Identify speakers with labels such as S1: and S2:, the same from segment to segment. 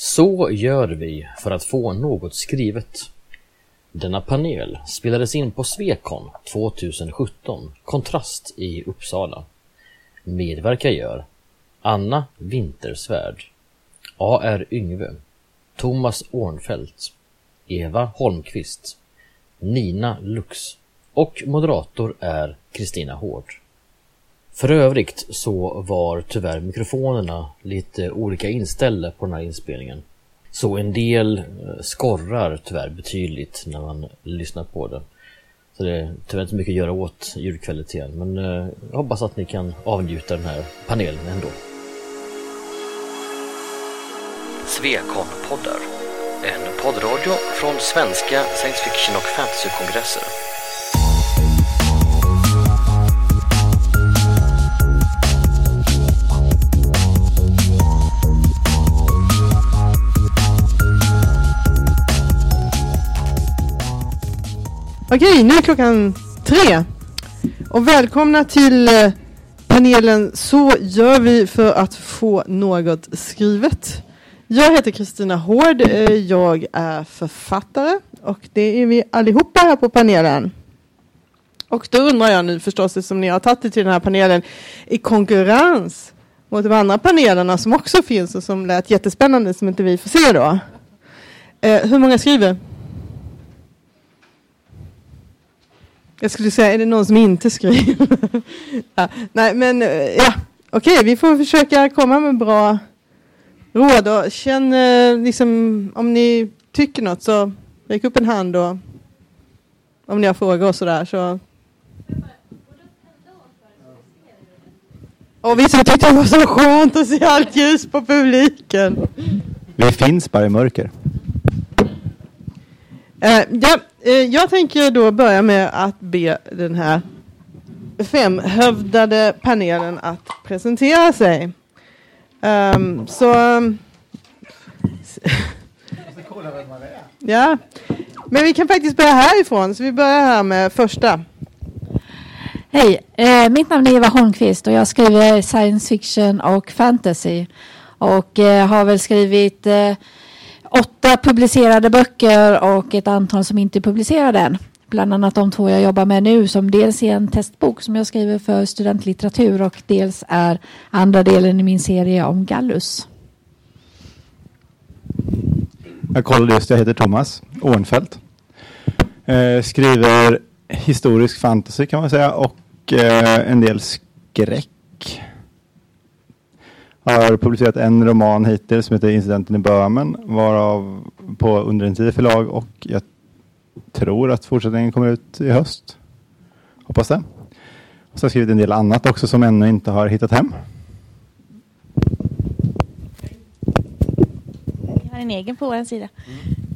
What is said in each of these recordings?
S1: Så gör vi för att få något skrivet. Denna panel spelades in på Svekon 2017, Kontrast i Uppsala. Medverkar gör Anna Wintersvärd, A.R. Yngve, Thomas Ornfelt, Eva Holmqvist, Nina Lux och moderator är Kristina Hård. För övrigt så var tyvärr mikrofonerna lite olika inställda på den här inspelningen. Så en del eh, skorrar tyvärr betydligt när man lyssnar på det. Så det är tyvärr inte mycket att göra åt ljudkvaliteten men eh, jag hoppas att ni kan avnjuta den här panelen ändå. Svekon-poddar. En poddradio från svenska science fiction och fantasykongresser.
S2: Okej, nu är klockan tre. Och välkomna till eh, panelen Så gör vi för att få något skrivet. Jag heter Kristina Hård. Eh, jag är författare och det är vi allihopa här på panelen. Och då undrar jag nu förstås, som ni har tagit er till den här panelen, i konkurrens mot de andra panelerna som också finns och som lät jättespännande som inte vi får se då. Eh, hur många skriver? Jag skulle säga, är det någon som inte skriver? ja, nej, men eh, ja, okej, vi får försöka komma med bra råd och känn eh, liksom om ni tycker något så räck upp en hand och om ni har frågor och sådär så. Och vissa tyckte det var så skönt att se allt ljus på publiken.
S3: Vi finns bara i mörker.
S2: Eh, ja, Eh, jag tänker då börja med att be den här femhövdade panelen att presentera sig. Um, så... Ehm, ja, men vi kan faktiskt börja härifrån. Så vi börjar här med första.
S4: Hej, eh, mitt namn är Eva Holmqvist och jag skriver science fiction och fantasy. Och eh, har väl skrivit eh, åtta publicerade böcker och ett antal som inte är publicerade än. Bland annat de två jag jobbar med nu som dels är en testbok som jag skriver för studentlitteratur och dels är andra delen i min serie om Gallus.
S3: Jag kollade just, jag heter Thomas Ornfelt. Eh, skriver historisk fantasy kan man säga och eh, en del skräck. Har publicerat en roman hittills som heter Incidenten i Böhmen varav på Under en tid förlag och jag tror att fortsättningen kommer ut i höst. Hoppas det. Och så har jag skrivit en del annat också som ännu inte har hittat hem.
S5: Jag har en egen på vår sida.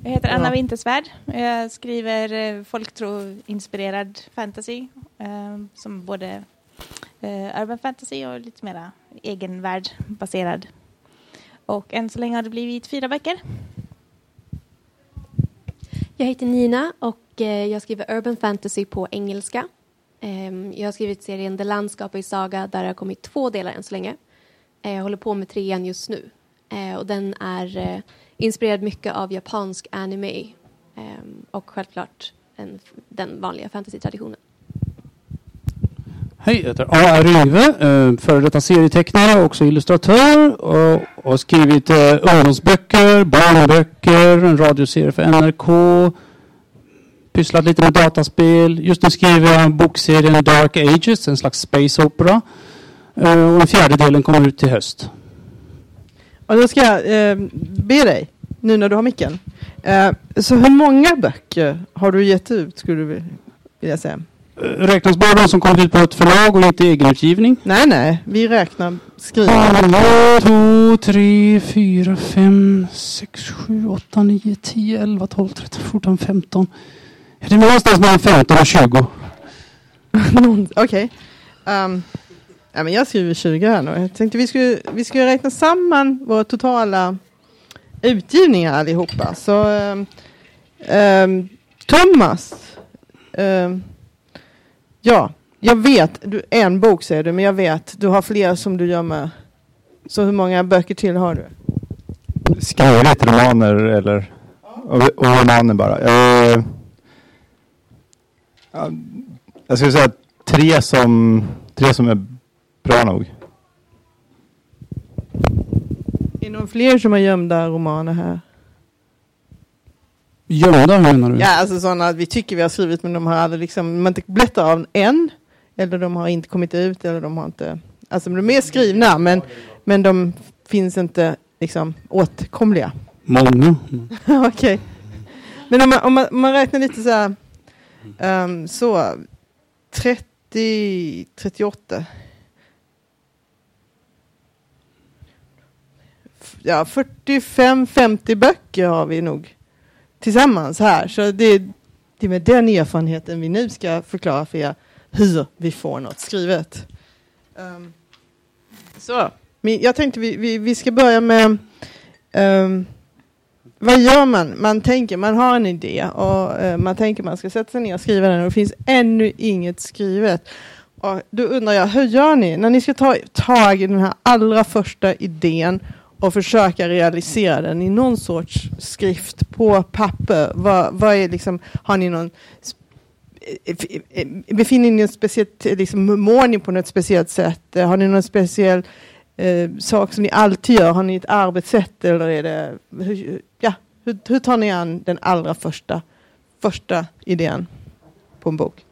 S5: Jag heter Anna Wintersvärd. Jag skriver eh, folktro-inspirerad fantasy. Eh, som både eh, urban fantasy och lite mera egenvärld baserad. Och än så länge har det blivit fyra böcker.
S6: Jag heter Nina och eh, jag skriver urban fantasy på engelska. Ehm, jag har skrivit serien The Landskap i Saga där det har kommit två delar än så länge. Eh, jag håller på med trean just nu eh, och den är inspirerad mycket av japansk anime ehm, och självklart den, den vanliga fantasy-traditionen.
S7: Hej, jag heter A.R. Yngve, eh, före detta serietecknare, också illustratör och har skrivit eh, ungdomsböcker, barnböcker, en radioserie för NRK, pysslat lite med dataspel. Just nu skriver jag bokserien Dark Ages, en slags space opera. Eh, och den fjärde delen kommer ut till höst.
S2: Och då ska jag eh, be dig, nu när du har micken. Eh, så hur många böcker har du gett ut skulle du vilja säga?
S7: Eh, Räknas bara de som kommit ut på ett förlag och inte egenutgivning?
S2: Nej, nej, vi räknar.
S7: Ett, två, tre, fyra, fem, sex, sju, åtta, nio, tio, elva, tolv, tretton, fjorton, femton. Ja, Det är någonstans mellan 15 och 20.
S2: Någon- Okej. Ehm, ja, men jag skriver 20 här nu. Jag tänkte vi skulle, vi skulle räkna samman våra totala utgivningar allihopa. Så ehm, ehm, Thomas. ehm, ja, jag vet. Du, en bok säger du, men jag vet. Du har fler som du gör med. Så hur många böcker till har du?
S3: skrivit romaner eller och, och romaner bara. Eh, ja, jag skulle säga tre som, tre som är bra nog.
S2: Är det någon fler som har gömda romaner här?
S7: Gömda menar du?
S2: Ja, alltså sådana vi tycker vi har skrivit men de har aldrig liksom, de har inte berättat av än. Eller de har inte kommit ut eller de har inte, alltså de är skrivna men, men de finns inte liksom åtkomliga.
S7: Många.
S2: Okej. Men om man, om, man, om man räknar lite så här, um, så 30, 38. F- Ja, 45-50 böcker har vi nog tillsammans här. Så det, det är med den erfarenheten vi nu ska förklara för er hur vi får något skrivet. Um, så, men jag tänkte vi, vi, vi ska börja med um, vad gör man? Man tänker, man har en idé och uh, man tänker man ska sätta sig ner och skriva den och det finns ännu inget skrivet. Och då undrar jag, hur gör ni när ni ska ta tag i den här allra första idén och försöka realisera den i någon sorts skrift på papper? Vad, vad är liksom, har ni någon eh, eh, Befinner ni er speciellt, liksom, mår ni på något speciellt sätt? Eh, har ni någon speciell eh, sak som ni alltid gör? Har ni ett arbetssätt eller är det, hur, ja, hur, hur tar ni an den allra första, första idén på en bok?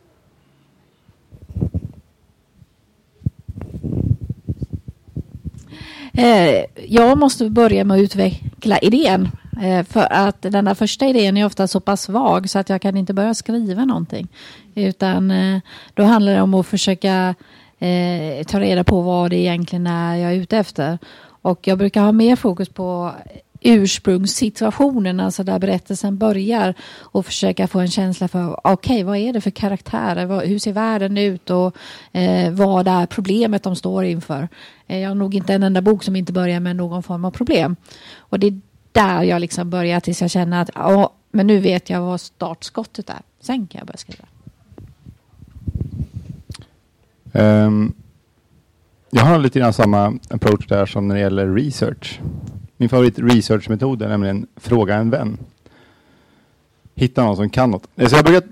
S4: Eh, jag måste börja med att utveckla idén. Eh, för att den där första idén är ofta så pass svag så att jag kan inte börja skriva någonting. Utan eh, då handlar det om att försöka eh, ta reda på vad det egentligen är jag är ute efter. Och jag brukar ha mer fokus på ursprungssituationen, alltså där berättelsen börjar och försöka få en känsla för okej, okay, vad är det för karaktärer? Hur ser världen ut och eh, vad är problemet de står inför? Eh, jag har nog inte en enda bok som inte börjar med någon form av problem. Och det är där jag liksom börjar tills jag känner att ja, men nu vet jag vad startskottet är. Sen kan jag börja skriva.
S3: Um, jag har lite grann samma approach där som när det gäller research. Min favorit researchmetod är nämligen fråga en vän. Hitta någon som kan något. Eh, så jag brukar,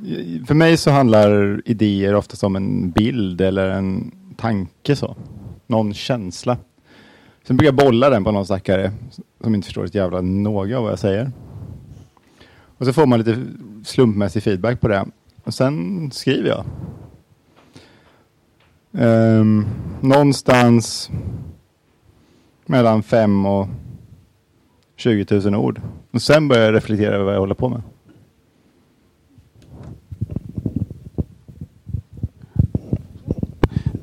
S3: för mig så handlar idéer oftast om en bild eller en tanke så. Någon känsla. Sen brukar jag bolla den på någon stackare som inte förstår ett jävla något av vad jag säger. Och så får man lite slumpmässig feedback på det. Och sen skriver jag. Um, någonstans mellan fem och 20 000 ord. Och sen börjar jag reflektera över vad jag håller på med.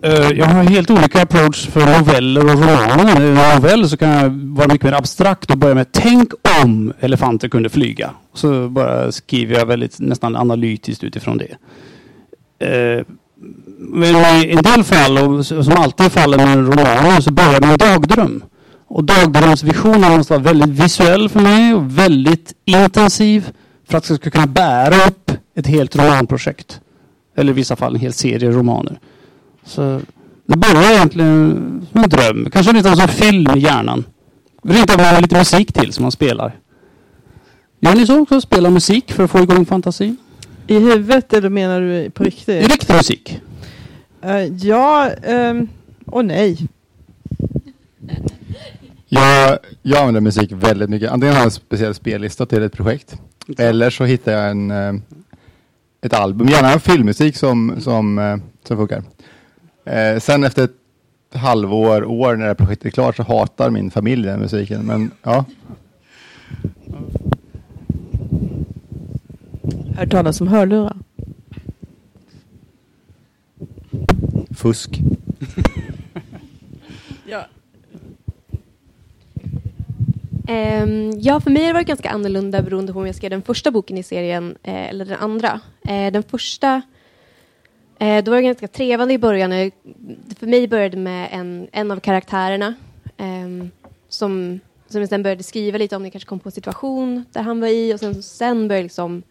S7: Eh, jag har helt olika approach för noveller och romaner. I en novell så kan jag vara mycket mer abstrakt och börja med tänk om elefanter kunde flyga. Så bara skriver jag väldigt nästan analytiskt utifrån det. Eh, men i en del fall, och som alltid faller fallet med romaner, så börjar jag med dagdröm. Och dagdrömsvisionen måste vara väldigt visuell för mig och väldigt intensiv för att jag ska kunna bära upp ett helt romanprojekt. Eller i vissa fall en hel serie romaner. Så det börjar egentligen som en dröm. Kanske lite som en film i hjärnan. Rent av med lite musik till som man spelar. Gör ni så också? Spela musik för att få igång fantasin?
S2: I huvudet eller menar du på riktigt?
S7: Riktig musik.
S2: Eh, ja ehm, och nej.
S3: Jag, jag använder musik väldigt mycket. Antingen har jag en speciell spellista till ett projekt. Eller så hittar jag en, eh, ett album, gärna en filmmusik som, som, eh, som funkar. Eh, sen efter ett halvår, år när det här projektet är klart så hatar min familj den musiken. Men ja,
S2: Hört talas om hörlurar?
S3: fusk.
S2: Ja.
S6: Ehm, Ehm, ja, för mig har det varit ganska annorlunda beroende på om jag skrev den första boken i serien eh, eller den andra. Eh, den första, eh, då var det ganska trevande i början. För mig började med en, en av karaktärerna eh, som, som jag sen började skriva lite om. Det kanske kom på en situation där han var i och sen, sen började jag liksom,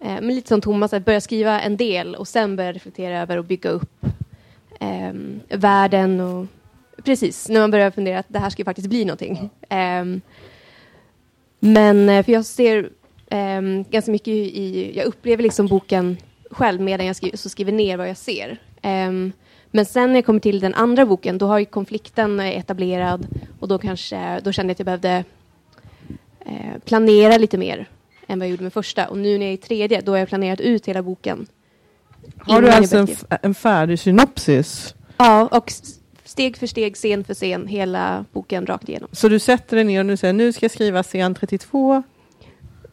S6: eh, men lite som Thomas, att börja skriva en del och sen börja reflektera över och bygga upp eh, världen och precis, när man börjar fundera att det här ska ju faktiskt bli någonting. Ehm, Men eh, för jag ser ehm, ganska mycket i, jag upplever liksom boken själv medan jag skriver, så skriver ner vad jag ser. Ehm, men sen när jag kommer till den andra boken, då har konflikten etablerad och då kanske, då kände jag att jag behövde eh, planera lite mer än vad jag gjorde med första. Och nu när jag är i tredje, då har jag planerat ut hela boken.
S2: Har du alltså en, en färdig synopsis?
S6: Ja, och steg för steg, scen för scen, hela boken rakt igenom.
S2: Så du sätter dig ner och nu säger nu ska jag skriva scen 32.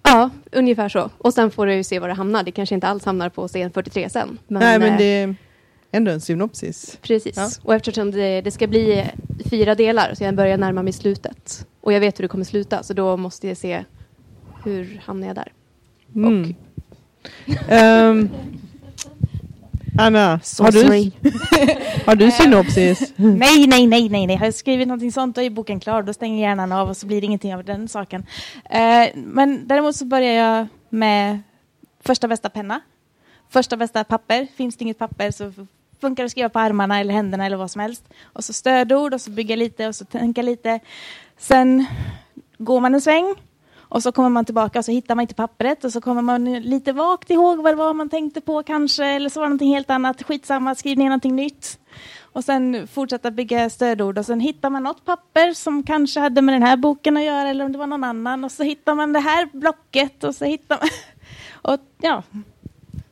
S6: Ja, ungefär så. Och sen får du se var det hamnar. Det kanske inte alls hamnar på scen 43 sen. Men,
S2: Nej men
S6: eh,
S2: det är ändå en synopsis.
S6: Precis.
S2: Ja.
S6: Och eftersom det, det ska bli fyra delar så jag börjar närma mig slutet. Och jag vet hur det kommer sluta så då måste jag se hur hamnar jag där.
S2: Mm. Ehm, Anna, har du, har du synopsis?
S5: Nej, nej, nej, nej, nej. Har jag skrivit någonting sånt då är boken klar. Då stänger hjärnan av och så blir det ingenting av den saken. Eh, men däremot så börjar jag med första bästa penna. Första bästa papper. Finns det inget papper så funkar det att skriva på armarna eller händerna eller vad som helst. Och så stödord och så bygga lite och så tänka lite. Sen går man en sväng och så kommer man tillbaka och så hittar man inte pappret och så kommer man lite vagt ihåg vad det var man tänkte på kanske eller så var det någonting helt annat. Skitsamma, skriv ner någonting nytt. Och sen fortsätta bygga stödord och sen hittar man något papper som kanske hade med den här boken att göra eller om det var någon annan och så hittar man det här blocket och så hittar man... Och ja,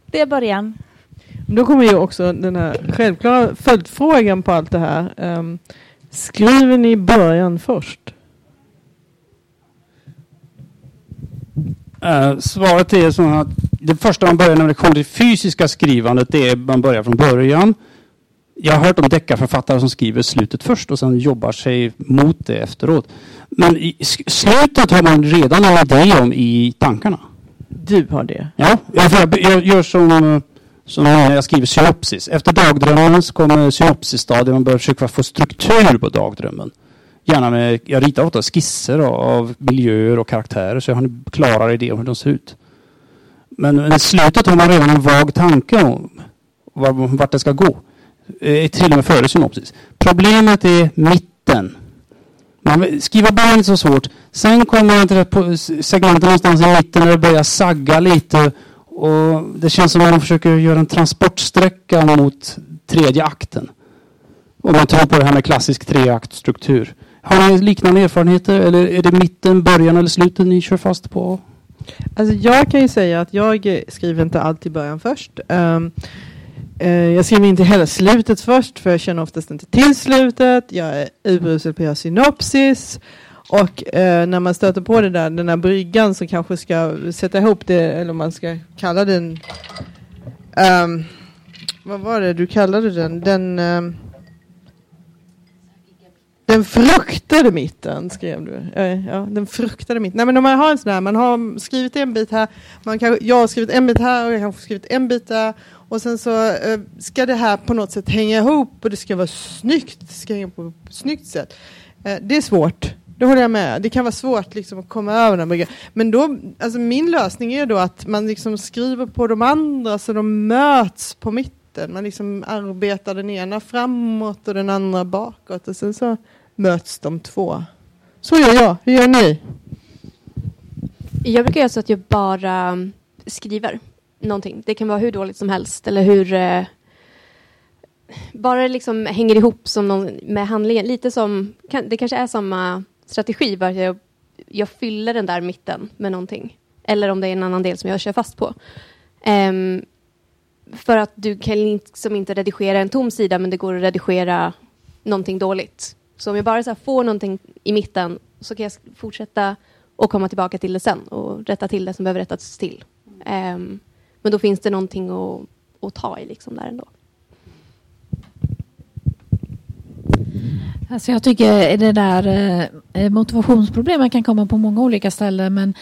S5: det är början.
S2: Då kommer ju också den här självklara följdfrågan på allt det här. Ehm, skriver ni början först?
S7: Eh, svaret är så att det första man börjar när det kommer till fysiska skrivandet, det är man börjar från början. Jag har hört om deckarförfattare som skriver slutet först och sen jobbar sig mot det efteråt. Men i slutet har man redan en idé om i tankarna.
S2: Du har det.
S7: Ja, jag, jag, jag gör som, som när jag skriver synopsis. Efter dagdrömmen så kommer synopsisstadiet. Man börjar försöka få struktur på dagdrömmen. Gärna med, jag ritar ofta skisser av, miljöer och karaktärer så jag har en klarare idé om hur de ser ut. Men men i slutet har man redan en vag tanke om vart det ska gå. Eh, till och med före synopsis. Problemet är mitten. Man, skriva bara inte så svårt. Sen kommer man till det segmentet någonstans i mitten där det börjar sagga lite. Och det känns som att man försöker göra en transportsträcka mot tredje akten. Om man tror på det här med klassisk treaktstruktur. Har ni liknande erfarenheter eller är det mitten, början eller slutet ni kör fast på?
S2: Alltså jag kan ju säga att jag skriver inte alltid början först. Um, uh, jag skriver inte heller slutet först för jag känner oftast inte till slutet. Jag är urusel på att göra synopsis. Och uh, när man stöter på det där, den där bryggan som kanske ska sätta ihop det, eller om man ska kalla den... Um, vad var det du kallade den? Den... Um, den fruktade mitten skrev du. Ja, den fruktade mitten. Nej men om man har en sån här, man har skrivit en bit här, man kan, jag har skrivit en bit här och jag har skrivit en bit där. Och sen så eh, ska det här på något sätt hänga ihop och det ska vara snyggt. Det ska hänga på ett snyggt sätt. Eh, det är svårt. Det håller jag med. Det kan vara svårt liksom, att komma över den här Men då, alltså min lösning är då att man liksom skriver på de andra så de möts på mitten. Man liksom arbetar den ena framåt och den andra bakåt och sen så möts de två. Så gör jag. Hur gör ni?
S6: Jag brukar göra så att jag bara mm, skriver någonting. Det kan vara hur dåligt som helst eller hur... Eh, bara det liksom hänger ihop som någon, med handlingen. Lite som... Kan, det kanske är samma strategi, bara att jag, jag fyller den där mitten med någonting. Eller om det är en annan del som jag kör fast på. Ehm, för att du kan liksom inte redigera en tom sida, men det går att redigera någonting dåligt. Så om jag bara så här får någonting i mitten så kan jag fortsätta och komma tillbaka till det sen och rätta till det som behöver rättas till. Um, men då finns det någonting att, att ta i liksom där ändå.
S4: Alltså jag tycker det där eh, motivationsproblemen kan komma på många olika ställen men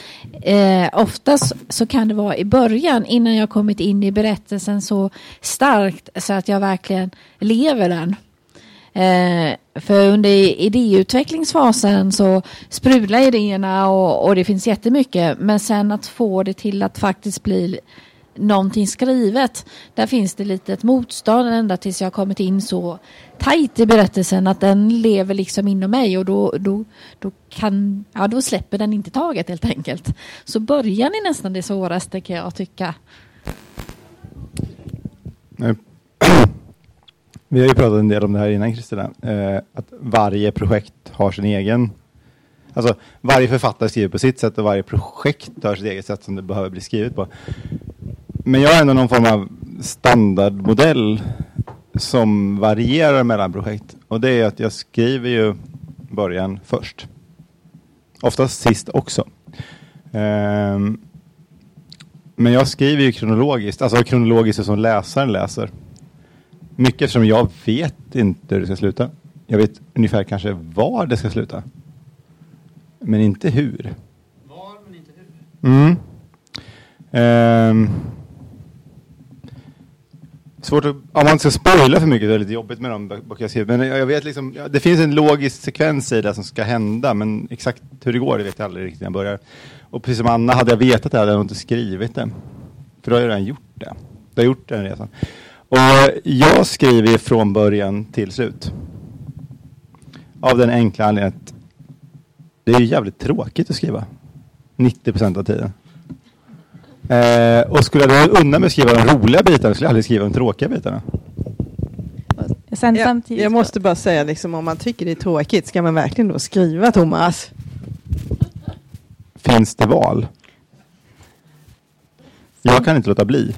S4: eh, oftast så kan det vara i början innan jag kommit in i berättelsen så starkt så att jag verkligen lever den. Eh, för under idéutvecklingsfasen så sprudlar idéerna och, och det finns jättemycket men sen att få det till att faktiskt bli någonting skrivet, där finns det lite ett motstånd ända tills jag kommit in så tajt i berättelsen att den lever liksom inom mig och då, då, då, kan, ja, då släpper den inte taget helt enkelt. Så början är nästan det svåraste kan jag tycka.
S3: Vi har ju pratat en del om det här innan Kristina, eh, att varje projekt har sin egen Alltså varje författare skriver på sitt sätt och varje projekt har sitt eget sätt som det behöver bli skrivet på. Men jag har ändå någon form av standardmodell som varierar mellan projekt. Och det är att jag skriver ju början först. Oftast sist också. Um, men jag skriver ju kronologiskt, alltså kronologiskt som läsaren läser. Mycket eftersom jag vet inte hur det ska sluta. Jag vet ungefär kanske var det ska sluta. Men inte hur.
S7: Var men inte hur.
S3: Mm. Um, svårt att, om man ska spoila för mycket, det är lite jobbigt med de böcker jag skriver. Men jag vet liksom, det finns en logisk sekvens i det som ska hända, men exakt hur det går det vet jag aldrig riktigt när jag börjar. Och precis som Anna, hade jag vetat det hade jag nog inte skrivit det. För då har jag redan gjort det. Jag har gjort den resan. Och jag skriver från början till slut. Av den enkla anledningen att det är jävligt tråkigt att skriva. 90 procent av tiden. Eh, och skulle jag då unna mig att skriva de roliga bitarna skulle jag aldrig skriva de tråkiga bitarna.
S5: Sen
S2: Jag,
S5: samtidigt
S2: jag måste bara säga, liksom, om man tycker det är tråkigt, ska man verkligen då skriva Thomas?
S3: Finns det val? Jag kan inte låta bli.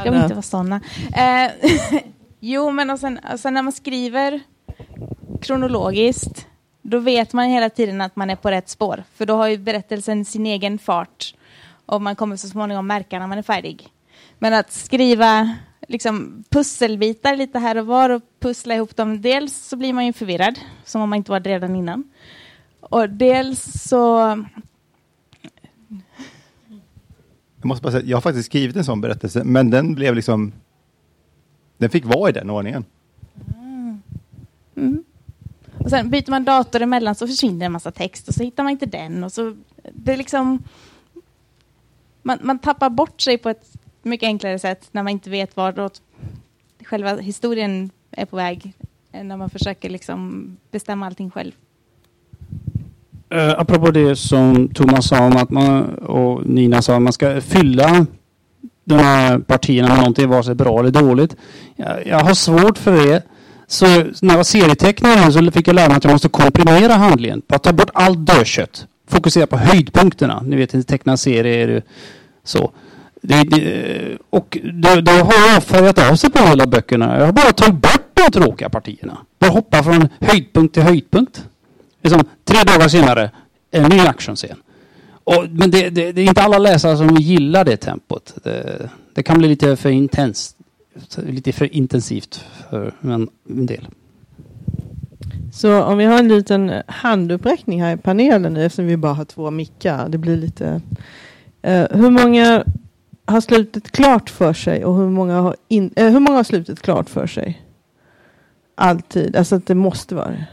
S5: Ska vi inte vara sådana? Eh, jo, men och sen, och sen när man skriver kronologiskt, då vet man hela tiden att man är på rätt spår. För då har ju berättelsen sin egen fart. Och man kommer så småningom märka när man är färdig. Men att skriva liksom, pusselbitar lite här och var och pussla ihop dem. Dels så blir man ju förvirrad, som om man inte var det redan innan. Och dels så
S3: jag måste bara säga, jag har faktiskt skrivit en sån berättelse, men den blev liksom... Den fick vara i den ordningen. Ah.
S5: Mm. Och sen byter man dator emellan så försvinner en massa text och så hittar man inte den. Och så, det är liksom, man, man tappar bort sig på ett mycket enklare sätt när man inte vet vart själva historien är på väg. än När man försöker liksom bestämma allting själv.
S7: Uh, apropå det som Thomas sa om att man, och Nina sa att man ska fylla de här partierna med någonting, vare sig bra eller dåligt. Jag, jag har svårt för det. Så när jag var serietecknare så fick jag lära mig att jag måste komprimera handlingen. Bara ta bort allt dödkött. Fokusera på höjdpunkterna. Ni vet, i tecknad serie är det så. Det, det, och då, då har jag färgat av sig på alla böckerna. Jag har bara tagit bort de tråkiga partierna. Bara hoppa från höjdpunkt till höjdpunkt. Liksom, dagar senare, en ny actionscen. Och, men det, det, det, är inte alla läsare som gillar det tempot. Det, det kan bli lite för intensivt. Lite för intensivt för en, en del.
S2: Så om vi har en liten handuppräckning här i panelen nu eftersom vi bara har två mickar. Det blir lite... Uh, hur många har slutet klart för sig och hur många har, in, uh, hur många har slutet klart för sig? Alltid, alltså att det måste vara det.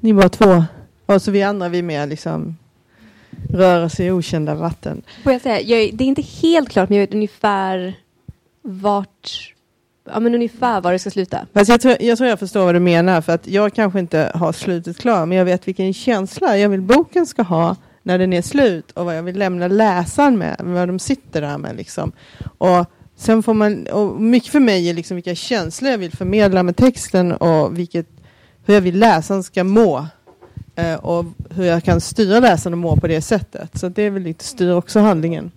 S2: Ni är bara två. Och så vi andra, vi mer liksom röra sig i okända vatten.
S6: Får jag säga, jag, det är inte helt klart, men jag vet ungefär vart Ja men ungefär var det ska sluta.
S2: Fast jag, tror, jag tror jag förstår vad du menar för att jag kanske inte har slutet klar men jag vet vilken känsla jag vill boken ska ha när den är slut och vad jag vill lämna läsaren med, vad de sitter där med liksom. Och sen får man, och mycket för mig är liksom vilka känslor jag vill förmedla med texten och vilket, hur jag vill läsaren ska må. Eh, och hur jag kan styra läsaren att må på det sättet. Så det är väl lite styr också handlingen.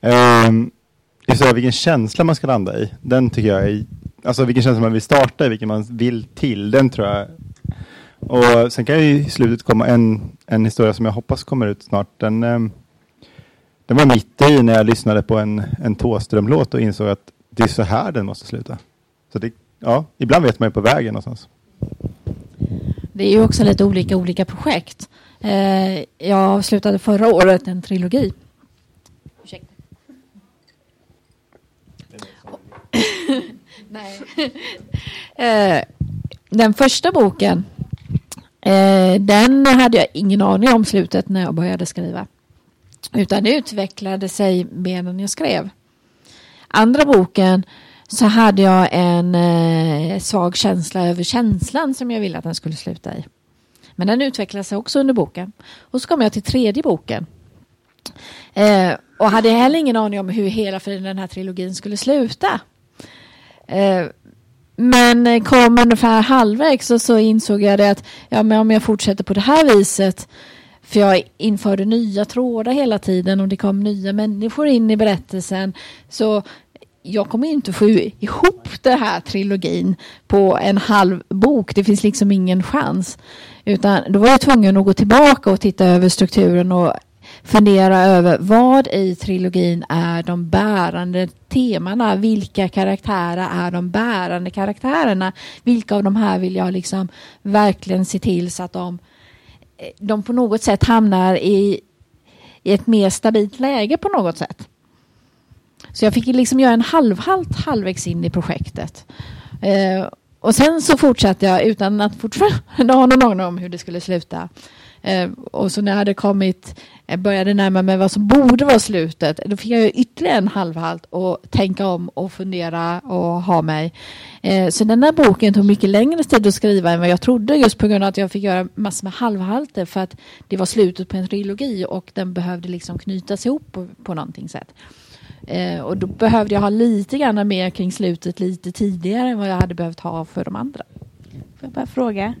S3: Um, just det, vilken känsla man ska landa i. Den tycker jag är, alltså vilken känsla man vill starta i, vilken man vill till. Den tror jag. Och sen kan ju i slutet komma en, en historia som jag hoppas kommer ut snart. Den, um, den var mitt i när jag lyssnade på en, en Tåström-låt och insåg att det är så här den måste sluta. Så det, ja, ibland vet man ju på vägen någonstans.
S4: Det är ju också lite olika olika projekt. Eh, jag avslutade förra året en trilogi. Ursäkta. Nej. eh, den första boken Eh, den hade jag ingen aning om slutet när jag började skriva. Utan det utvecklade sig medan jag skrev. Andra boken så hade jag en eh, svag känsla över känslan som jag ville att den skulle sluta i. Men den utvecklades sig också under boken. Och så kom jag till tredje boken. Eh, och hade heller ingen aning om hur hela friden den här trilogin skulle sluta. Eh, men kom ungefär halvvägs och så insåg jag det att ja, men om jag fortsätter på det här viset för jag införde nya trådar hela tiden och det kom nya människor in i berättelsen. Så jag kommer inte få ihop den här trilogin på en halv bok. Det finns liksom ingen chans. Utan då var jag tvungen att gå tillbaka och titta över strukturen och fundera över vad i trilogin är de bärande temana. Vilka karaktärer är de bärande karaktärerna? Vilka av de här vill jag liksom verkligen se till så att de, eh, de på något sätt hamnar i, i ett mer stabilt läge på något sätt. Så jag fick liksom göra en halvhalt halvvägs in i projektet. Eh, och sen så fortsatte jag utan att fortfarande ha någon aning om hur det skulle sluta. Eh, och så när jag hade kommit, jag började närma mig vad som borde vara slutet, då fick jag ytterligare en halvhalt och tänka om och fundera och ha mig. Eh, så den här boken tog mycket längre tid att skriva än vad jag trodde just på grund av att jag fick göra massor med halvhalter för att det var slutet på en trilogi och den behövde liksom knytas ihop på, på någonting sätt. Eh, och då behövde jag ha lite grann mer kring slutet lite tidigare än vad jag hade behövt ha för de andra.
S5: Får jag bara fråga?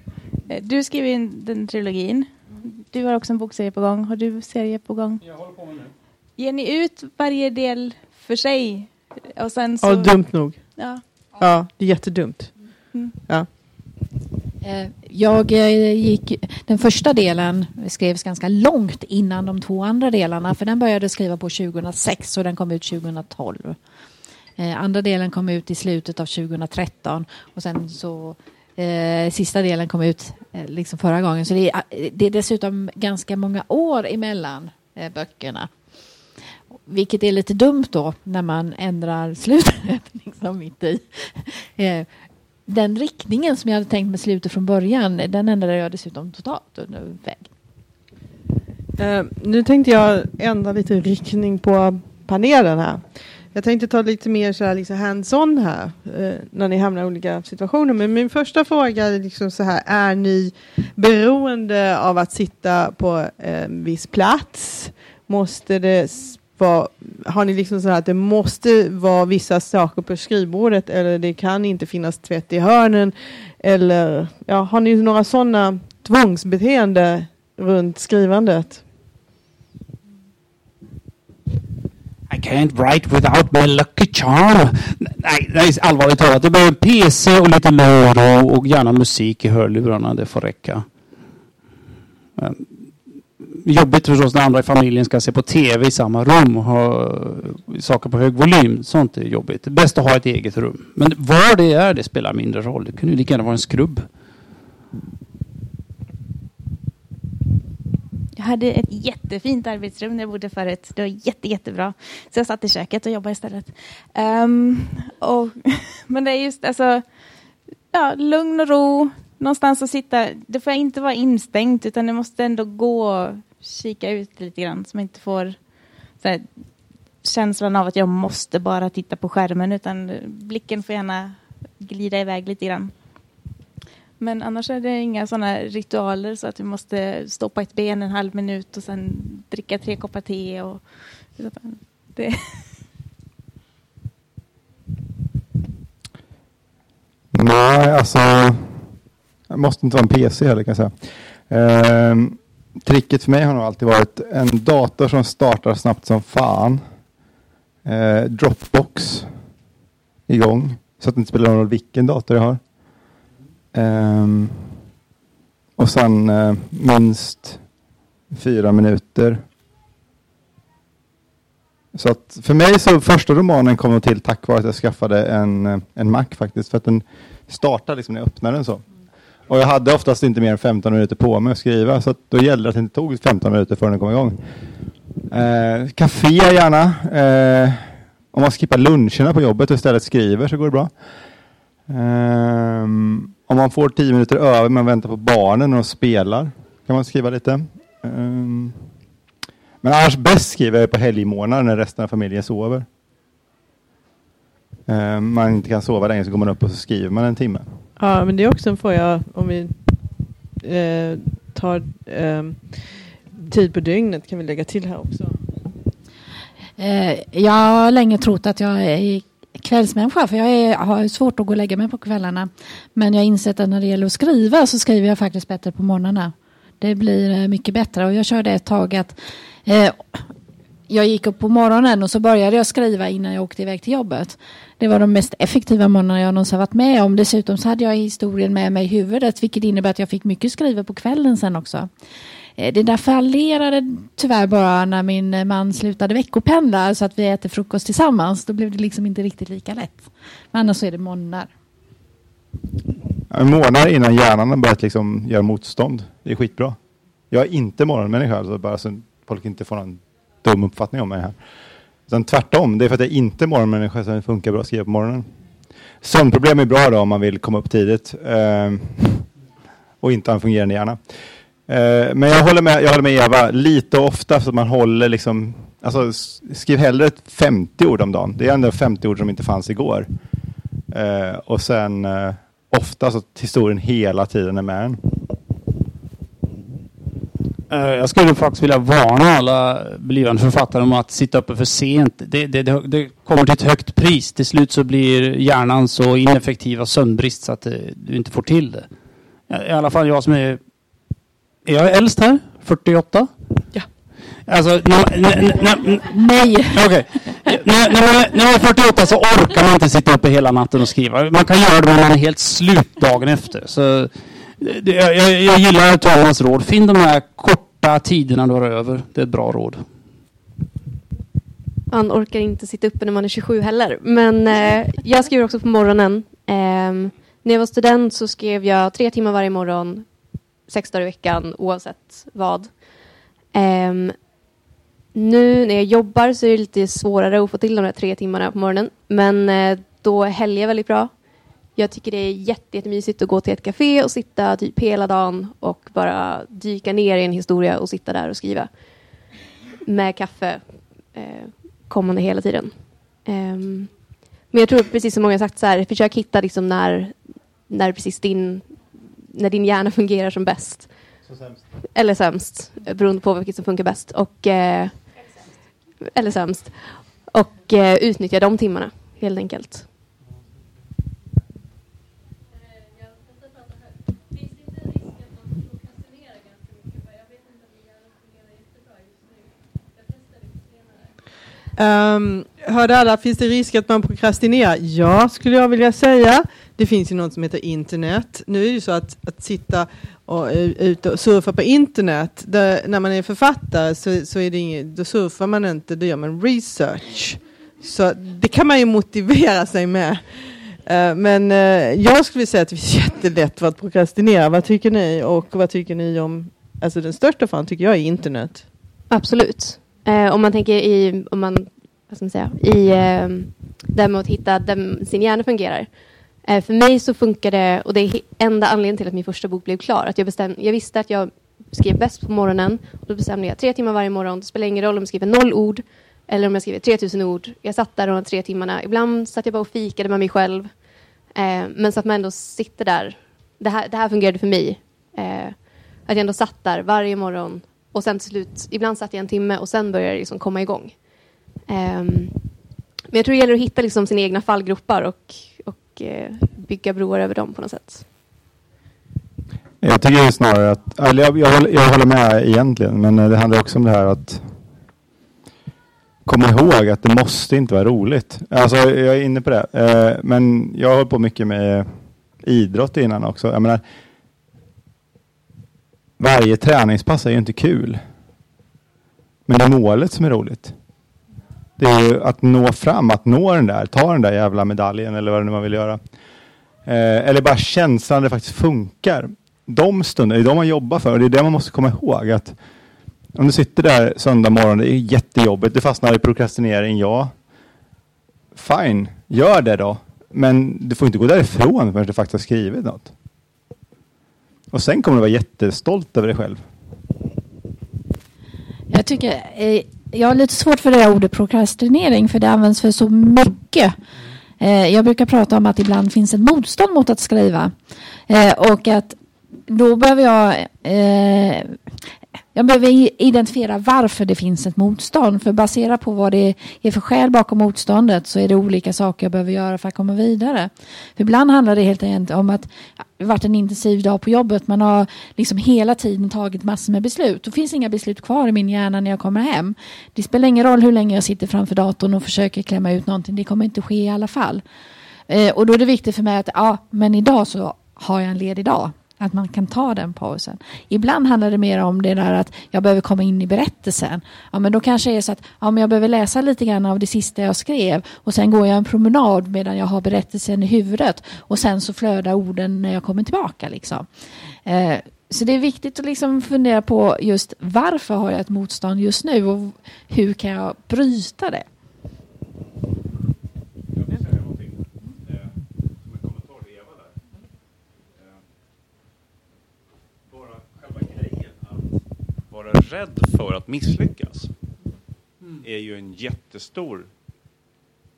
S5: Eh, du skriver in den trilogin. Du har också en bokserie på gång. Har du serie på gång?
S7: Jag håller på med nu.
S5: Ger ni ut varje del för sig? Och sen så...
S2: Ja, dumt nog.
S5: Ja.
S2: Ja, det är jättedumt.
S5: Mm.
S2: Ja.
S4: Eh, jag eh, gick, den första delen skrevs ganska långt innan de två andra delarna för den började skriva på 2006 och den kom ut 2012. Eh, Andra delen kom ut i slutet av 2013 och sen så eh, sista delen kom ut eh, liksom förra gången. Så det är, eh, det är dessutom ganska många år emellan eh, böckerna. Vilket är lite dumt då när man ändrar slutet liksom mitt i. Eh, den riktningen som jag hade tänkt med slutet från början, den ändrade jag dessutom totalt under vägen.
S2: Uh, nu tänkte jag ändra lite riktning på panelen här. Jag tänkte ta lite mer så här, liksom hands-on här uh, när ni hamnar i olika situationer. Men min första fråga är liksom så här, är ni beroende av att sitta på en viss plats? Måste det vara, har ni liksom så här att det måste vara vissa saker på skrivbordet eller det kan inte finnas tvätt i hörnen? Eller ja, har ni några sådana tvångsbeteende runt skrivandet?
S7: I can't write without my lucky charm. Nej, nej allvarligt talat. Det behöver en PC och lite mer och, och gärna musik i hörlurarna. Det får räcka. Men, jobbigt förstås när andra i familjen ska se på TV i samma rum och ha saker på hög volym. Sånt är jobbigt. Det är bäst att ha ett eget rum. Men var det är, det spelar mindre roll. Det kunde ju lika gärna vara en skrubb.
S5: Jag hade ett jättefint arbetsrum när jag bodde förut. Det var jätte, jättebra. Så jag satt i köket och jobbade istället. Um, och, men det är just alltså, ja, lugn och ro. Någonstans att sitta. Det får inte vara instängt utan det måste ändå gå kika ut lite grann. Så man inte får så här, känslan av att jag måste bara titta på skärmen utan blicken får gärna glida iväg lite grann. Men annars är det inga sådana ritualer så att vi måste stå på ett ben en halv minut och sen dricka tre koppar te. Och, det,
S3: Nej, alltså. Det måste inte vara en PC heller kan jag säga. Ehm, tricket för mig har nog alltid varit en dator som startar snabbt som fan. Eh, Dropbox igång. Så att det inte spelar någon roll vilken dator jag har. Ehm, och sen eh, minst fyra minuter. Så att för mig så första romanen kom till tack vare att jag skaffade en, eh, en Mac faktiskt. För att den startar liksom när jag öppnar den så. Och jag hade oftast inte mer än 15 minuter på mig att skriva. Så att då gällde det att det inte tog 15 minuter förrän den kom igång. Eh, café gärna. Eh, om man skippar luncherna på jobbet och istället skriver så går det bra. Eh, om man får tio minuter över men väntar på barnen och spelar kan man skriva lite. Eh, men annars bäst skriver jag på helgmorgnar när resten av familjen sover. Um, man inte kan sova länge så går man upp och så skriver man en timme.
S2: Ja, men det är också en fråga om vi eh, tar eh, tid på dygnet kan vi lägga till här också.
S4: Eh, jag har länge trott att jag är kvällsmänniska för jag är, har svårt att gå och lägga mig på kvällarna. Men jag har insett att när det gäller att skriva så skriver jag faktiskt bättre på morgnarna. Det blir eh, mycket bättre och jag körde ett tag att eh, jag gick upp på morgonen och så började jag skriva innan jag åkte iväg till jobbet. Det var de mest effektiva morgnarna jag någonsin varit med om. Dessutom så hade jag historien med mig i huvudet vilket innebär att jag fick mycket skriva på kvällen sen också. Eh, det där fallerade tyvärr bara när min man slutade veckopendla så att vi äter frukost tillsammans. Då blev det liksom inte riktigt lika lätt. Men annars så är det månader.
S3: Månader innan hjärnan har börjat liksom göra motstånd. Det är skitbra. Jag är inte morgonmänniska, alltså bara så folk inte får någon dum uppfattning om mig här. Utan tvärtom, det är för att jag inte är morgonmänniska som det funkar bra att skriva på morgonen. Sömnproblem är bra då om man vill komma upp tidigt eh, och inte ha en fungerande hjärna. Eh, men jag håller, med, jag håller med Eva, lite och ofta så att man håller liksom, alltså skriv hellre 50 ord om dagen. Det är ändå 50 ord som inte fanns igår. Eh, och sen eh, ofta så att historien hela tiden är med en.
S7: Eh, jag skulle faktiskt vilja varna alla blivande författare om att sitta uppe för sent. Det, det, det, kommer till ett högt pris. Till slut så blir hjärnan så ineffektiv av sömnbrist så att eh, du inte får till det. I alla fall jag som är... Är jag äldst här? 48?
S2: Ja.
S7: Alltså, när, när,
S4: Nej!
S7: Okej. När, när man är 48 så orkar man inte sitta uppe hela natten och skriva. Man kan göra det när man är helt slut dagen efter. Så det, jag, jag gillar Thomas råd. Finn de här korta tiderna du har över. Det är ett bra råd.
S6: Man orkar inte sitta uppe när man är 27 heller. Men eh, jag skriver också på morgonen. Eh, när jag var student så skrev jag tre timmar varje morgon, sex dagar i veckan, oavsett vad. Eh, nu när jag jobbar så är det lite svårare att få till de där tre timmarna på morgonen. Men eh, då är helger väldigt bra. Jag tycker det är jätte, jättemysigt att gå till ett café och sitta typ hela dagen och bara dyka ner i en historia och sitta där och skriva. Med kaffe eh, kommande hela tiden. Um, men jag tror precis som många sagt så här, försök hitta liksom när, när precis din, när din hjärna fungerar som bäst.
S3: Sämst.
S6: Eller sämst, beroende på vilket som funkar bäst. Och, eh, eller sämst. Och eh, utnyttja de timmarna helt enkelt.
S2: Um, hörde alla, finns det risk att man prokrastinerar? Ja, skulle jag vilja säga. Det finns ju något som heter internet. Nu är det ju så att, att sitta och eh, ut och surfa på internet, där, när man är författare så, så är det inget, då surfar man inte, då gör man research. Så det kan man ju motivera sig med. Uh, men uh, jag skulle säga att det är jättelätt för att prokrastinera. Vad tycker ni? Och vad tycker ni om, alltså den största fan tycker jag är internet.
S6: Absolut. Eh, om man tänker i, om man, vad ska man säga, i eh, det med att hitta där sin hjärna fungerar. Eh, för mig så funkar det, och det är enda anledningen till att min första bok blev klar, att jag, bestäm, jag visste att jag skrev bäst på morgonen. Och då bestämde jag tre timmar varje morgon. Det spelar ingen roll om jag skriver noll ord eller om jag skriver 3000 ord. Jag satt där de tre timmarna. Ibland satt jag bara och fikade med mig själv. Eh, men så att man ändå sitter där. Det här, det här fungerade för mig. Eh, att jag ändå satt där varje morgon och sen till slut, ibland satt jag en timme och sen började det liksom komma igång. Um, men jag tror det gäller att hitta liksom sina egna fallgropar och, och uh, bygga broar över dem på något sätt.
S3: Jag tycker snarare att, eller jag, jag, håller, jag håller med egentligen, men det handlar också om det här att komma ihåg att det måste inte vara roligt. Alltså jag är inne på det. Uh, men jag har hållit på mycket med idrott innan också. Jag menar, varje träningspass är ju inte kul. Men det är målet som är roligt. Det är ju att nå fram, att nå den där, ta den där jävla medaljen eller vad det nu man vill göra. Eh, eller bara känslan det faktiskt funkar. De stunderna, det är de man jobbar för och det är det man måste komma ihåg. att Om du sitter där söndag morgon, det är jättejobbigt, du fastnar i prokrastinering, ja. Fine, gör det då. Men du får inte gå därifrån förrän du faktiskt har skrivit något. Och sen kommer du vara jättestolt över dig själv.
S4: Jag tycker, eh, jag har lite svårt för det här ordet prokrastinering för det används för så mycket. Eh, jag brukar prata om att ibland finns ett motstånd mot att skriva. Eh, och att då behöver jag eh, jag behöver identifiera varför det finns ett motstånd. För baserat på vad det är för skäl bakom motståndet så är det olika saker jag behöver göra för att komma vidare. För ibland handlar det helt enkelt om att det varit en intensiv dag på jobbet. Man har liksom hela tiden tagit massor med beslut. Det finns inga beslut kvar i min hjärna när jag kommer hem. Det spelar ingen roll hur länge jag sitter framför datorn och försöker klämma ut någonting. Det kommer inte ske i alla fall. Eh, och då är det viktigt för mig att ja, men idag så har jag en ledig dag. Att man kan ta den pausen. Ibland handlar det mer om det där att jag behöver komma in i berättelsen. Ja, men då kanske det är så att ja, men jag behöver läsa lite grann av det sista jag skrev och sen går jag en promenad medan jag har berättelsen i huvudet och sen så flödar orden när jag kommer tillbaka. Liksom. Eh, så det är viktigt att liksom fundera på just varför har jag ett motstånd just nu och hur kan jag bryta det?
S8: Vara rädd för att misslyckas är ju en jättestor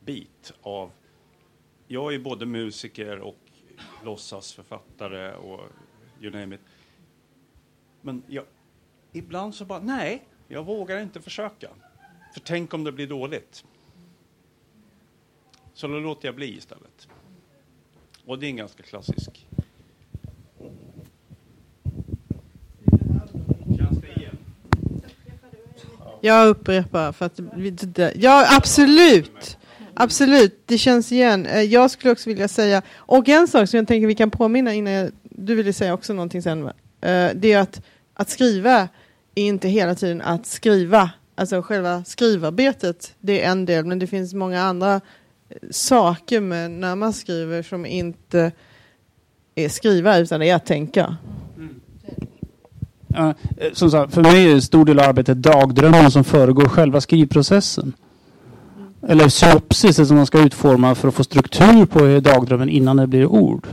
S8: bit av... Jag är både musiker och låtsasförfattare och you name it. Men jag, ibland så bara, nej, jag vågar inte försöka. För tänk om det blir dåligt. Så då låter jag bli istället. Och det är en ganska klassisk
S2: Jag upprepar för att Ja, absolut. Absolut, det känns igen. Eh, jag skulle också vilja säga, och en sak som jag tänker vi kan påminna innan jag, du ville säga också någonting sen, eh, det är att, att skriva är inte hela tiden att skriva. Alltså själva skrivarbetet, det är en del, men det finns många andra eh, saker med när man skriver som inte är skriva utan det är att tänka.
S7: Ja, eh, som sagt, för mig är en stor del av arbetet dagdrömmen som föregår själva skrivprocessen. Eller synopsis som man ska utforma för att få struktur på dagdrömmen innan det blir ord.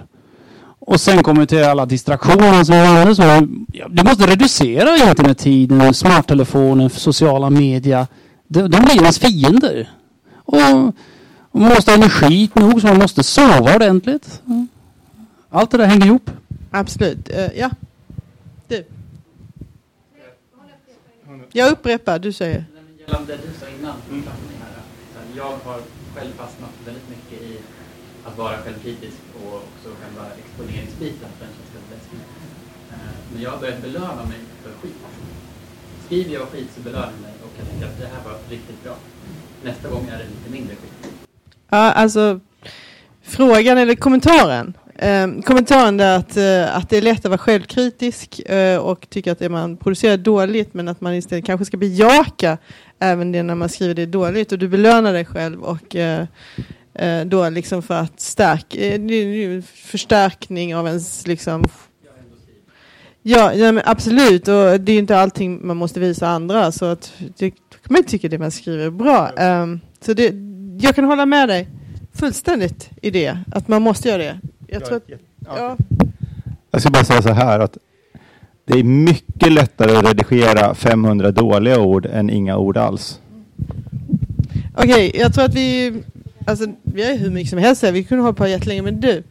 S7: Och sen kommer vi till alla distraktioner som är så. Du måste reducera internettiden, smarttelefonen, sociala media. De, de blir ens fiender. Och, och man måste ha energi nog så man måste sova ordentligt. Allt det där hänger ihop.
S2: Absolut. Uh, ja. Du. Jag upprepar, du säger.
S9: Gällande det du sa innan, mm. jag har själv fastnat väldigt mycket i att vara självkritisk och också själva exponeringsbiten, den känns läskig. Eh, men jag har börjat belöna mig för skit. Skriver jag skit så belönar jag mig och jag tycker att det här var riktigt bra. Nästa gång är det lite mindre skit.
S2: Ja, alltså frågan eller kommentaren Eh, kommentaren är att, eh, att det är lätt att vara självkritisk eh, och tycka att det man producerar dåligt men att man istället kanske ska bejaka även det när man skriver det dåligt och du belönar dig själv och eh, eh, då liksom för att stärka, eh, förstärkning av ens liksom Ja, ja men absolut och det är inte allting man måste visa andra så att det, man tycker det man skriver är bra. Um, så det, jag kan hålla med dig fullständigt i det, att man måste göra det. Jag, tror att, ja.
S3: jag ska bara säga så här att det är mycket lättare att redigera 500 dåliga ord än inga ord alls.
S2: Okej, okay, jag tror att vi, alltså vi har hur mycket som helst här. Vi kunde hålla på jättelänge, men du.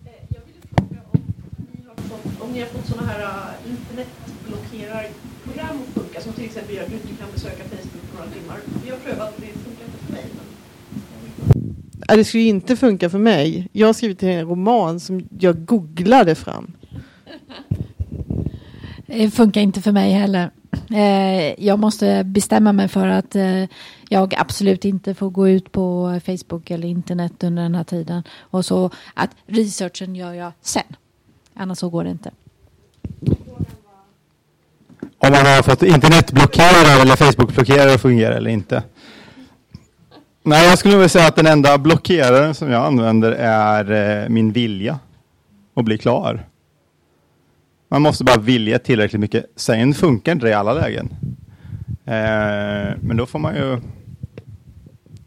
S10: Om ni har fått sådana här uh, internetblockerarprogram att funka, som till exempel gör att du inte kan besöka Facebook på några timmar. Vi har prövat och det funkar inte för mig. Men
S2: det skulle inte funka för mig. Jag har skrivit en roman som jag googlade fram.
S4: Det funkar inte för mig heller. Eh, jag måste bestämma mig för att eh, jag absolut inte får gå ut på Facebook eller internet under den här tiden. Och så att researchen gör jag sen. Annars så går det inte.
S3: Om man har fått internetblockerare eller Facebook-blockerare att fungera eller inte. Nej, jag skulle vilja säga att den enda blockeraren som jag använder är eh, min vilja att bli klar. Man måste bara vilja tillräckligt mycket. Sen funkar inte det i alla lägen. Eh, men då får man ju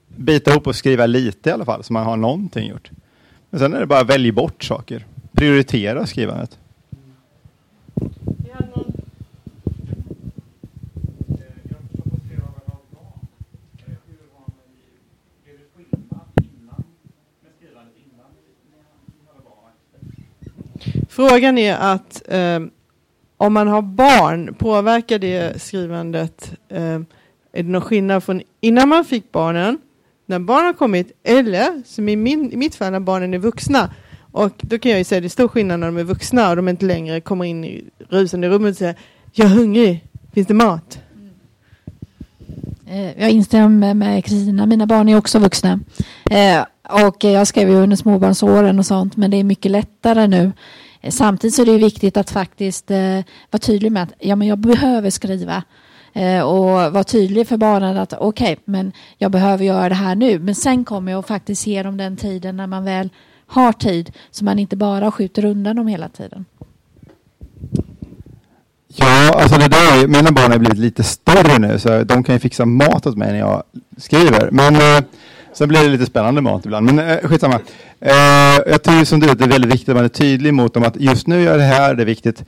S3: bita ihop och skriva lite i alla fall, så man har någonting gjort. Men sen är det bara att välja bort saker. Prioritera skrivandet.
S2: Frågan är att eh, om man har barn, påverkar det skrivandet? Eh, är det någon skillnad från innan man fick barnen, när barnen har kommit, eller som i, min, i mitt fall när barnen är vuxna? Och då kan jag ju säga att det är stor skillnad när de är vuxna och de inte längre kommer in i rusande rummet och säger jag är hungrig, finns det mat?
S4: Eh, jag instämmer med Kristina, mina barn är också vuxna. Eh, Och jag skrev ju under småbarnsåren och sånt, men det är mycket lättare nu. Eh, samtidigt så är det viktigt att faktiskt eh, vara tydlig med att ja, men jag behöver skriva. Eh, och vara tydlig för barnen att okej, men jag behöver göra det här nu. Men sen kommer jag att faktiskt ge dem den tiden när man väl har tid, så man inte bara skjuter undan dem hela tiden.
S3: Ja, alltså det där mina barn har blivit lite större nu så de kan ju fixa mat åt mig när jag skriver. Men eh, sen blir det lite spännande mat ibland. Men eh, skitsamma. Eh, jag tycker som du att det är väldigt viktigt att man är tydlig mot dem att just nu gör det här, det är viktigt.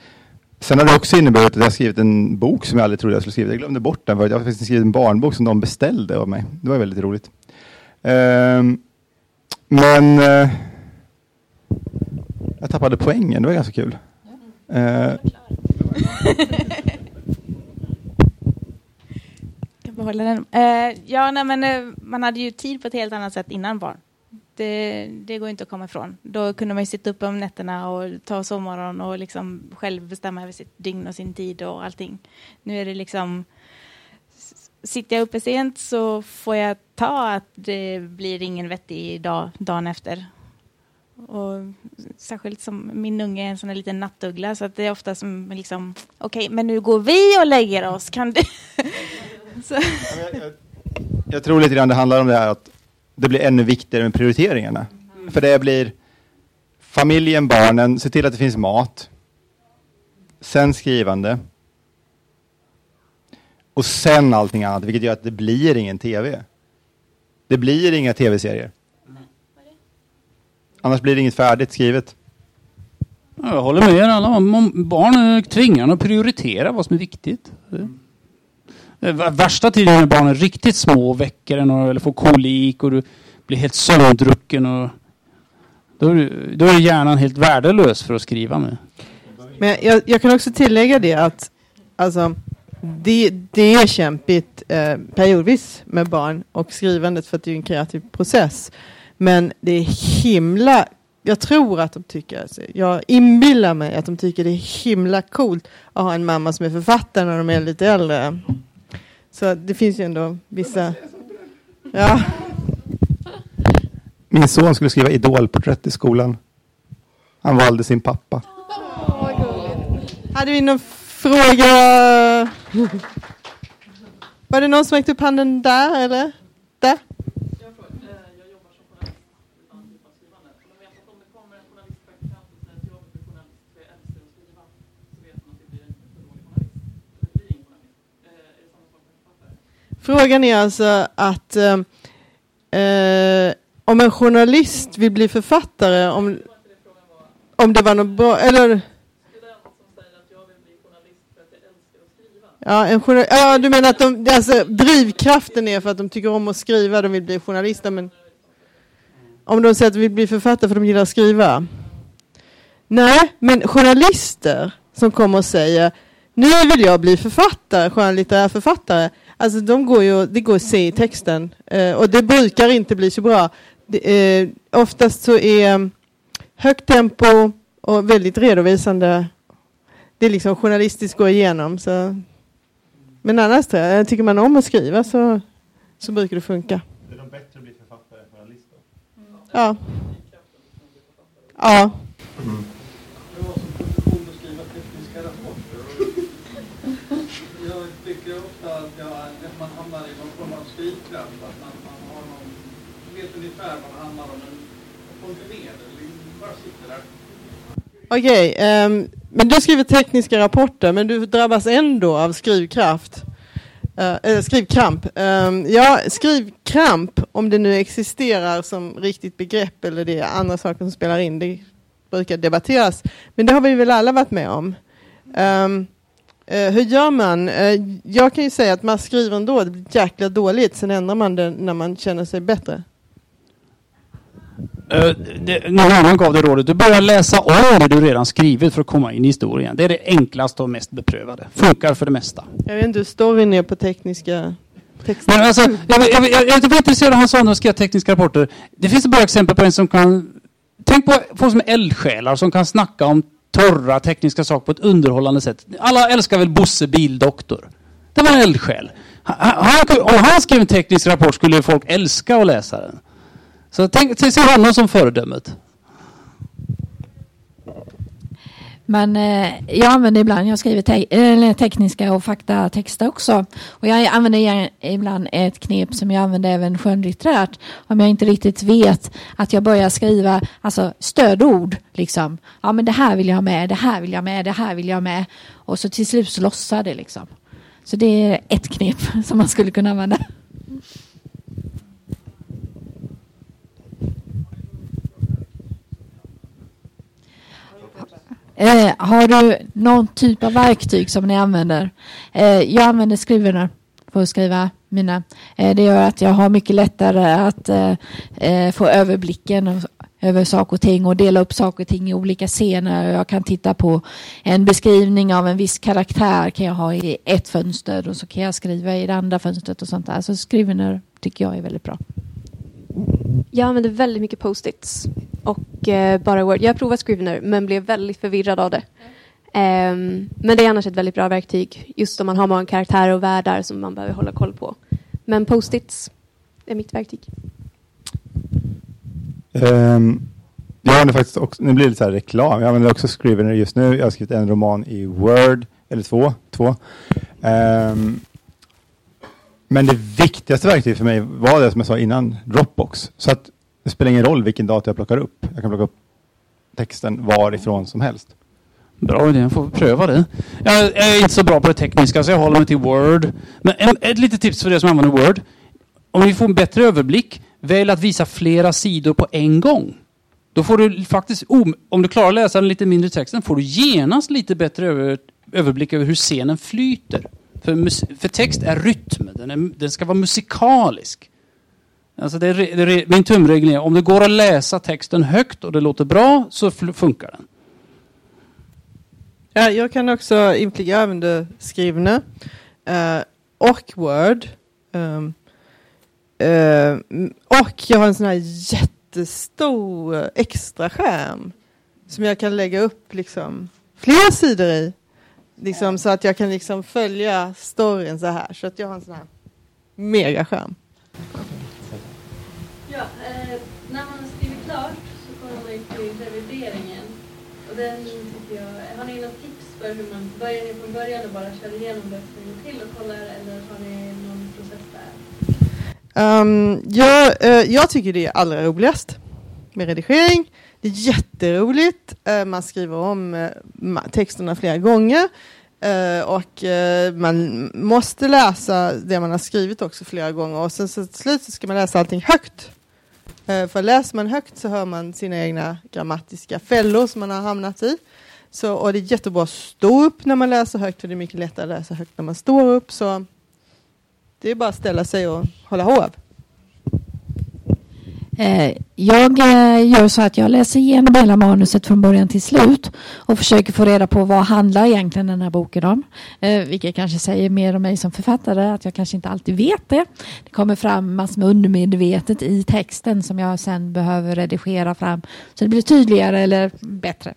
S3: Sen har det också inneburit att jag har skrivit en bok som jag aldrig trodde jag skulle skriva. Jag glömde bort den för jag har faktiskt skrivit en barnbok som de beställde av mig. Det var väldigt roligt. Ehm, men eh, jag tappade poängen, det var ganska kul. Eh,
S5: kan behålla den. Eh, ja, nej, men eh, man hade ju tid på ett helt annat sätt innan barn. Det, det går inte att komma ifrån. Då kunde man ju sitta uppe om nätterna och ta sovmorgon och liksom själv bestämma över sitt dygn och sin tid och allting. Nu är det liksom Sitter jag uppe sent så får jag ta att det blir ingen vettig dag dagen efter. Och särskilt som min unge är en sån här liten nattuggla så att det är ofta som liksom okej, men nu går vi och lägger oss. Kan du? så.
S3: Jag tror lite grann det handlar om det här att det blir ännu viktigare med prioriteringarna. För det blir familjen, barnen, se till att det finns mat. Sen skrivande. Och sen allting annat, vilket gör att det blir ingen tv. Det blir inga tv-serier. Annars blir det inget färdigt skrivet.
S7: Ja, Jag håller med er alla. Barn tvingar att prioritera vad som är viktigt. Vär- Eh, värsta tiden när barnen är riktigt små och väcker en och- eller får kolik och du blir helt sömndrucken. Och då, är, du- då är hjärnan helt värdelös för att skriva med.
S2: Men jag, jag kan också tillägga det att alltså, det, det är kämpigt eh, periodvis med barn och skrivandet för att det är en kreativ process. Men det är himla, jag tror att de tycker, alltså, jag inbillar mig att de tycker det är himla coolt att ha en mamma som är författare när de är lite äldre. Så det finns ju ändå vissa, ja.
S3: Min son skulle skriva idolporträtt i skolan. Han valde sin pappa.
S2: Hade vi någon fråga? Var det någon som räckte upp handen där eller? Där? Frågan är alltså att eh, eh, om en journalist vill bli författare, om, om det var något bra, eller? Ja, en journal- ja, du menar att de, alltså, drivkraften är för att de tycker om att skriva, de vill bli journalister, men om de säger att de vill bli författare för att de gillar att skriva? Nej, men journalister som kommer och säger nu vill jag bli författare, skönlitterär författare. Alltså de går ju, det går att se i texten eh, och det brukar inte bli så bra. Det, eh, oftast så är högt tempo och väldigt redovisande. Det är liksom journalistiskt går igenom. Så. Men annars tror jag, tycker man om att skriva så, så brukar det funka.
S3: Det är de bättre att bli författare än journalister.
S2: Ja. Ja.
S11: Det var som profession att skriva tekniska rapporter. Jag tycker ofta att, man hamnar i någon form av skrivkraft. Att man, man har någon, vet ungefär vad det handlar om. Men jag får inte ner det. Bara sitter där.
S2: Okej, okay, um, men du skriver tekniska rapporter men du drabbas ändå av skrivkraft. Uh, eller skrivkramp. Um, ja, skrivkramp, om det nu existerar som riktigt begrepp eller det är andra saker som spelar in, det brukar debatteras. Men det har vi väl alla varit med om. Um, eh, hur gör man? Eh, jag kan ju säga att man skriver ändå, det blir jäkla dåligt, sen ändrar man det när man känner sig bättre.
S7: Eh, det, någon annan gav det rådet. Du börjar läsa om det du redan skrivit för att komma in i historien. Det är det enklaste och mest beprövade. Funkar för det mesta.
S2: Jag vet inte hur storyn är på tekniska texter.
S7: Men alltså, jag, jag, jag, jag, jag var intresserad av han sa när skrev tekniska rapporter. Det finns ett bra exempel på en som kan... Tänk på folk som är eldsjälar som kan snacka om torra tekniska saker på ett underhållande sätt. Alla älskar väl Bosse Bildoktor? Det var en eldsjäl. Han, han, om han skrev en teknisk rapport skulle folk älska att läsa den. Så tänk, se honom som föredömet.
S4: Men eh, jag använder ibland, jag skriver te eller tekniska och faktatexter också. Och jag använder ibland ett knep som jag använder även skönlitterärt. Om jag inte riktigt vet att jag börjar skriva alltså stödord. Liksom. Ja men det här vill jag ha med, det här vill jag ha med, det här vill jag ha med. Och så till slut så lossar det liksom. Så det är ett knep som man skulle kunna använda. Eh, har du någon typ av verktyg som ni använder? Eh, jag använder Scrivener för att skriva mina. Eh, det gör att jag har mycket lättare att eh, eh få överblicken över saker och ting och dela upp saker och ting i olika scener. Jag kan titta på en beskrivning av en viss karaktär kan jag ha i ett fönster och så kan jag skriva i det andra fönstret och sånt där. Så Scrivener tycker jag är väldigt bra.
S6: Jag använder väldigt mycket post-its och eh, bara Word. Jag har provat Scrivener men blev väldigt förvirrad av det. Um, men det är annars ett väldigt bra verktyg just om man har många karaktärer och världar som man behöver hålla koll på. Men post-its är mitt verktyg.
S3: Um, jag använder faktiskt också, nu blir det lite så här reklam, jag använder också Scrivener just nu. Jag har skrivit en roman i Word, eller två. två. Um, men det viktigaste verktyget för mig var det som jag sa innan, Dropbox. Så att det spelar ingen roll vilken dator jag plockar upp. Jag kan plocka upp texten varifrån som helst.
S7: Bra idé, jag får pröva det. Jag är inte så bra på det tekniska så jag håller mig till Word. Men ett litet tips för er som använder Word. Om ni får en bättre överblick, välj att visa flera sidor på en gång. Då får du faktiskt, om du klarar att läsa den lite mindre texten, får du genast lite bättre över, överblick över hur scenen flyter. För, för text är rytm, den, är, den ska vara musikalisk. Alltså det är, det är, min tumregel är om det går att läsa texten högt och det låter bra så funkar den.
S2: Ja, jag kan också inflika använda skrivna uh, och Word. Um, uh, och jag har en sån här jättestor extra skärm som jag kan lägga upp liksom flera sidor i. Liksom, så att jag kan liksom följa storyn så här. Så att jag har en sån här megaskärm.
S12: Ja, eh, när man har skrivit klart så kommer man till revideringen. Och den tycker jag, har ni något tips för hur man, börjar ni från början och bara kör igenom det en gång till och kollar eller har ni någon process där?
S2: Um, jag, uh, jag tycker det är allra roligast med redigering. Det är jätteroligt. Uh, man skriver om uh, texterna flera gånger. Uh, och uh, man måste läsa det man har skrivit också flera gånger och sen så till slut så ska man läsa allting högt. Eh, för läser man högt så hör man sina egna grammatiska fällor som man har hamnat i. Så, och det är jättebra att stå upp när man läser högt och det är mycket lättare att läsa högt när man står upp. Så det är bara att ställa sig och hålla hov.
S4: Eh, jag eh, gör så att jag läser igenom hela manuset från början till slut och försöker få reda på vad handlar egentligen den här boken om. Eh, vilket kanske säger mer om mig som författare, att jag kanske inte alltid vet det. Det kommer fram massor med undermedvetet i texten som jag sen behöver redigera fram så det blir tydligare eller bättre.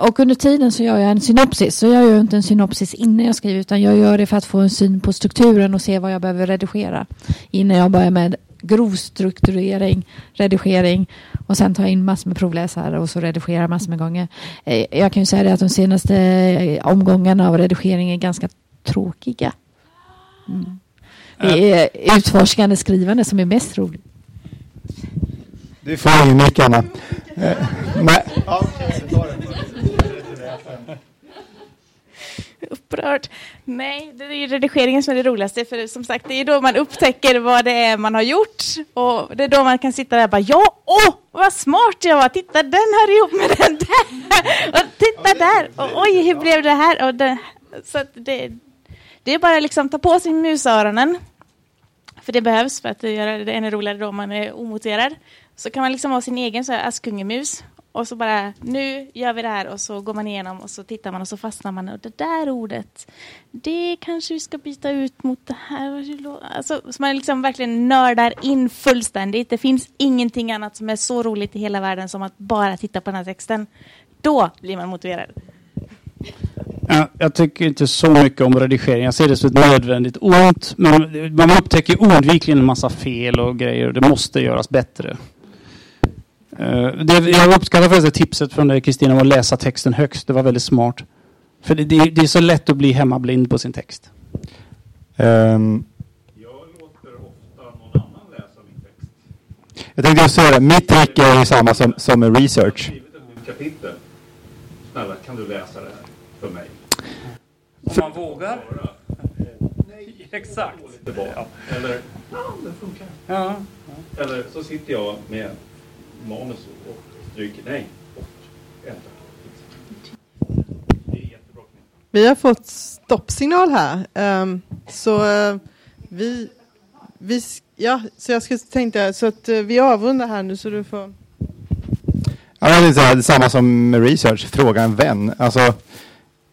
S4: Och under tiden så gör jag en synopsis. Så jag gör inte en synopsis innan jag skriver utan jag gör det för att få en syn på strukturen och se vad jag behöver redigera innan jag börjar med grovstrukturering, redigering och sen ta in massor med provläsare och så redigera massor med gånger. Eh, jag kan ju säga det att de senaste eh, omgångarna av redigering är ganska tråkiga. Mm. Det är utforskande skrivande som är mest roligt.
S3: Du får ingen mick, Anna. Eh, nej
S5: upprörd. Nej, det är ju redigeringen som är det roligaste. För som sagt, det är då man upptäcker vad det är man har gjort. Och det är då man kan sitta där och bara, ja, åh, vad smart jag var. Titta, den hör ihop med den där. Och titta där. Och oj, hur blev det här? Och det, så det, det är bara liksom ta på sig musöronen. För det behövs för att göra det ännu roligare då man är omoterad. Så kan man liksom ha sin egen så här Askungemus och så bara, nu gör vi det här och så går man igenom och så tittar man och så fastnar man och det där ordet, det kanske vi ska byta ut mot det här. Alltså, så man liksom verkligen nördar in fullständigt. Det finns ingenting annat som är så roligt i hela världen som att bara titta på den här texten. Då blir man motiverad.
S7: Ja, jag tycker inte så mycket om redigering. Jag ser det som ett nödvändigt ont. Men man upptäcker oundvikligen en massa fel och grejer och det måste göras bättre. Uh, det, jag uppskattar förresten tipset från dig Kristina om att läsa texten högst. Det var väldigt smart. För det, det, det är så lätt att bli hemmablind på sin text.
S3: Um,
S8: Jag låter ofta någon annan läsa min text.
S3: jag tänkte just säga det, mitt trick är ju samma som, som med research.
S8: kapitel. Snälla, kan du läsa det här för mig?
S13: Om man vågar. Exakt.
S8: Tillbaka. Eller, ja, det funkar.
S13: Ja.
S8: Eller så sitter jag med manus och stryker nej. Och ändrar. Det är jättebra.
S2: Vi har fått stoppsignal här. Ehm, så eh, vi, vi... Ja, så jag skulle tänkte så att eh, vi avrundar här nu så du får...
S3: Ja, det är så här, samma som med research, fråga en vän. Alltså,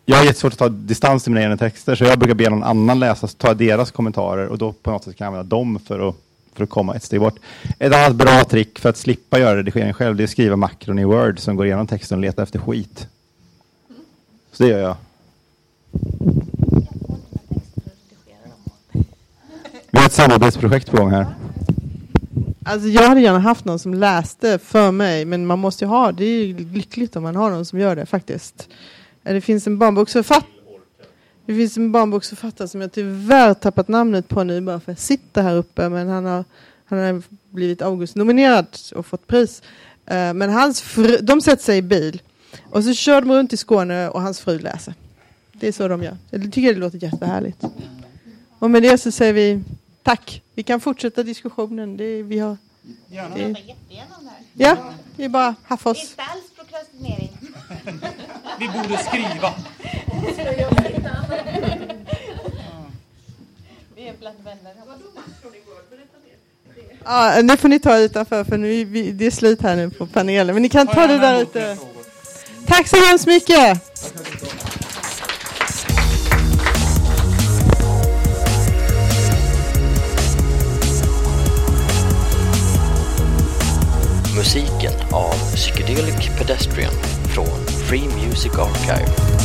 S3: jag har jättesvårt att ta distans till mina egna texter, så jag brukar be någon annan läsa, ta deras kommentarer och då på något sätt kan jag använda dem för att, för att komma ett steg bort. Ett annat bra trick för att slippa göra redigering själv, det är att skriva makron i Word som går igenom texten och letar efter skit. Så det gör jag. Vi har ett samarbetsprojekt på gång här.
S2: Alltså jag hade gärna haft någon som läste för mig, men man måste ju ha, det är ju lyckligt om man har någon som gör det faktiskt. Det finns en barnboksförfattare det finns en barnboksförfattare som jag tyvärr tappat namnet på nu bara för att jag sitter här uppe, men han har, han har blivit August-nominerad och fått pris. Eh, Men hans fru, de sätter sig i bil och så kör de runt i Skåne och hans fru läser. Det är så de gör. Jag tycker det låter jättehärligt. Och med det så säger vi tack. Vi kan fortsätta diskussionen. Det, vi har,
S14: Gärna. det,
S2: ja, det är bara haffa oss.
S14: Inte alls prokrastinering.
S13: Vi borde skriva.
S14: Vi är bland vänner.
S2: Ja, det får ni ta utanför för nu, är vi, det är slut här nu på panelen. Men ni kan ta det där ute. Tack så hemskt mycket!
S1: Musiken av Psychedelic Pedestrian från Free Music Archive.